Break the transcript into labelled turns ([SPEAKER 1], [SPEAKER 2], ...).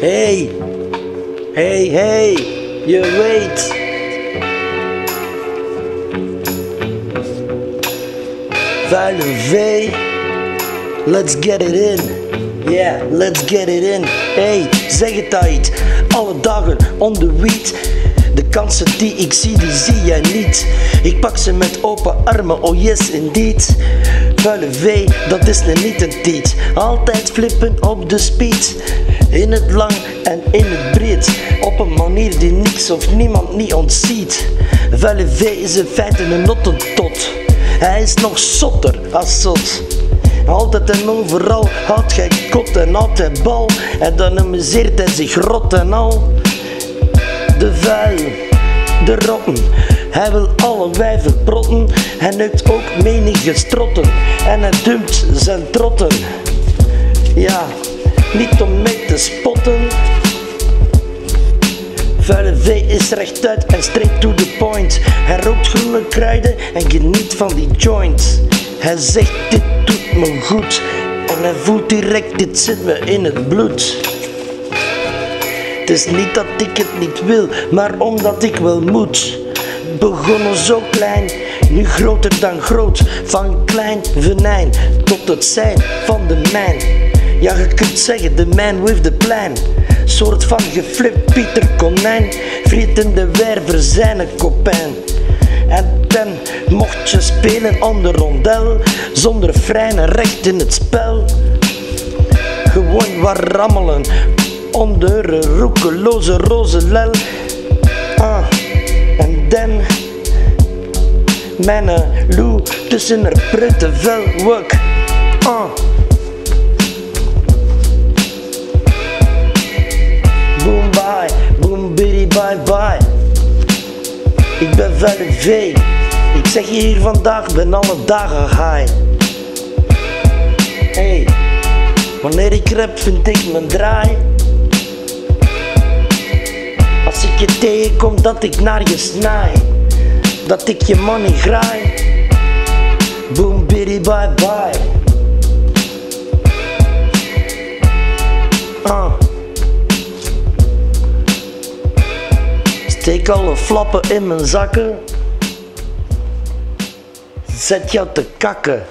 [SPEAKER 1] Hey, hey, hey, je weet. Vuile V, let's get it in. Yeah, let's get it in. Hey, zeg het uit. Alle dagen on the weed. De kansen die ik zie, die zie jij niet. Ik pak ze met open armen, oh yes indeed. Vuile dat is niet een tiet. Altijd flippen op de speed. In het lang en in het breed. Op een manier die niks of niemand niet ontziet. Vuile V is in feite een nottentot. Hij is nog zotter als zot. Altijd en overal houdt gij kot en altijd bal. En dan amuseert hij zich rot en al. De vuil, de rotten. Hij wil alle wijven protten. Hij neukt ook menige strotten. En hij dumpt zijn trotten. Ja, niet om mee te spotten. Vuile V is rechtuit en straight to the point. Hij rookt groene kruiden en geniet van die joint. Hij zegt dit doet me goed. En hij voelt direct dit zit me in het bloed. Het is niet dat ik het niet wil, maar omdat ik wel moet. Begonnen zo klein, nu groter dan groot. Van klein venijn tot het zijn van de mijn. Ja, je kunt zeggen, de man with the plan. Soort van geflipt Pieter Konijn, vrietende werver zijn een kopijn. En ten mocht je spelen de rondel, zonder freinen recht in het spel. Gewoon wat rammelen, onder een roekeloze roze Ah, en dan mijn Lou tussen haar prutte vel wuk. Ah. Boom bye, boom biddy bye bye. Ik ben Vuile V. Ik zeg je hier vandaag, ben alle dagen high. Hey, wanneer ik rap vind ik mijn draai. Als ik je tegenkom dat ik naar je snaai. Dat ik je money graai. Boom biddy bye bye. Ah. Steek alle flappen in mijn zakken. Zet jou te kakken.